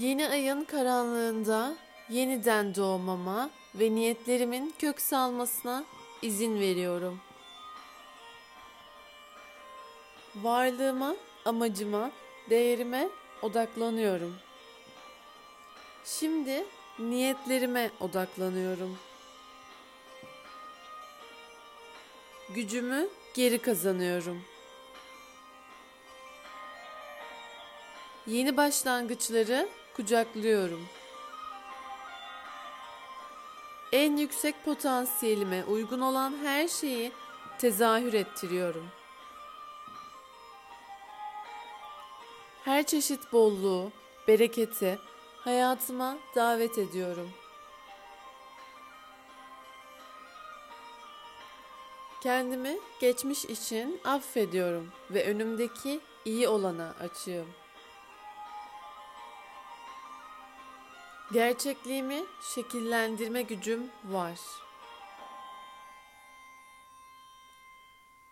Yeni ayın karanlığında yeniden doğmama ve niyetlerimin kök salmasına izin veriyorum. Varlığıma, amacıma, değerime odaklanıyorum. Şimdi niyetlerime odaklanıyorum. Gücümü geri kazanıyorum. Yeni başlangıçları kucaklıyorum. En yüksek potansiyelime uygun olan her şeyi tezahür ettiriyorum. Her çeşit bolluğu, bereketi hayatıma davet ediyorum. Kendimi geçmiş için affediyorum ve önümdeki iyi olana açığım. Gerçekliğimi şekillendirme gücüm var.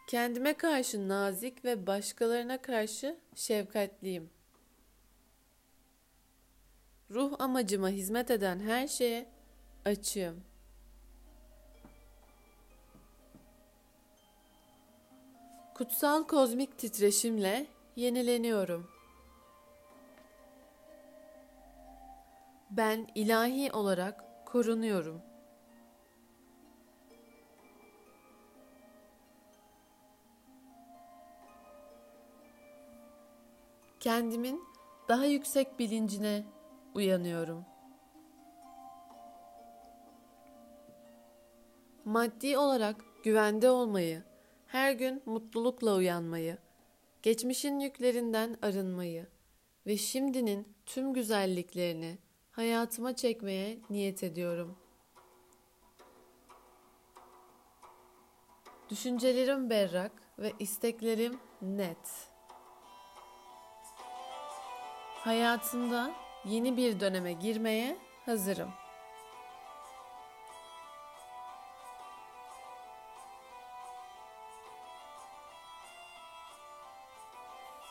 Kendime karşı nazik ve başkalarına karşı şefkatliyim. Ruh amacıma hizmet eden her şeye açığım. Kutsal kozmik titreşimle yenileniyorum. Ben ilahi olarak korunuyorum. Kendimin daha yüksek bilincine uyanıyorum. Maddi olarak güvende olmayı, her gün mutlulukla uyanmayı, geçmişin yüklerinden arınmayı ve şimdinin tüm güzelliklerini hayatıma çekmeye niyet ediyorum. Düşüncelerim berrak ve isteklerim net. Hayatımda yeni bir döneme girmeye hazırım.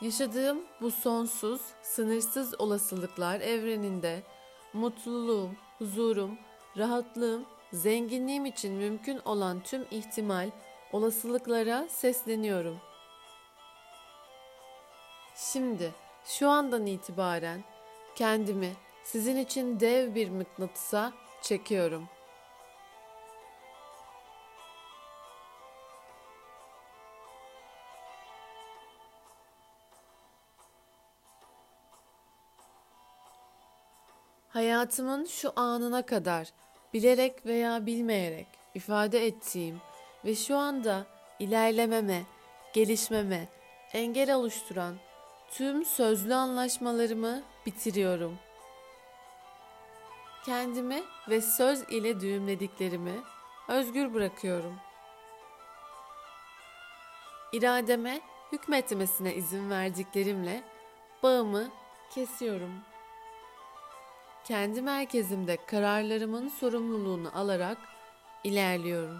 Yaşadığım bu sonsuz, sınırsız olasılıklar evreninde mutluluğum, huzurum, rahatlığım, zenginliğim için mümkün olan tüm ihtimal, olasılıklara sesleniyorum. Şimdi, şu andan itibaren kendimi sizin için dev bir mıknatısa çekiyorum.'' Hayatımın şu anına kadar bilerek veya bilmeyerek ifade ettiğim ve şu anda ilerlememe, gelişmeme engel oluşturan tüm sözlü anlaşmalarımı bitiriyorum. Kendimi ve söz ile düğümlediklerimi özgür bırakıyorum. İrademe hükmetmesine izin verdiklerimle bağımı kesiyorum.'' Kendi merkezimde kararlarımın sorumluluğunu alarak ilerliyorum.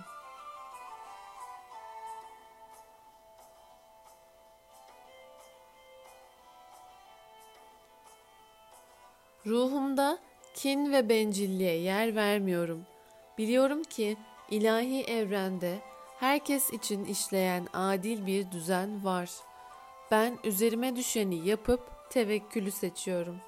Ruhumda kin ve bencilliğe yer vermiyorum. Biliyorum ki ilahi evrende herkes için işleyen adil bir düzen var. Ben üzerime düşeni yapıp tevekkülü seçiyorum.''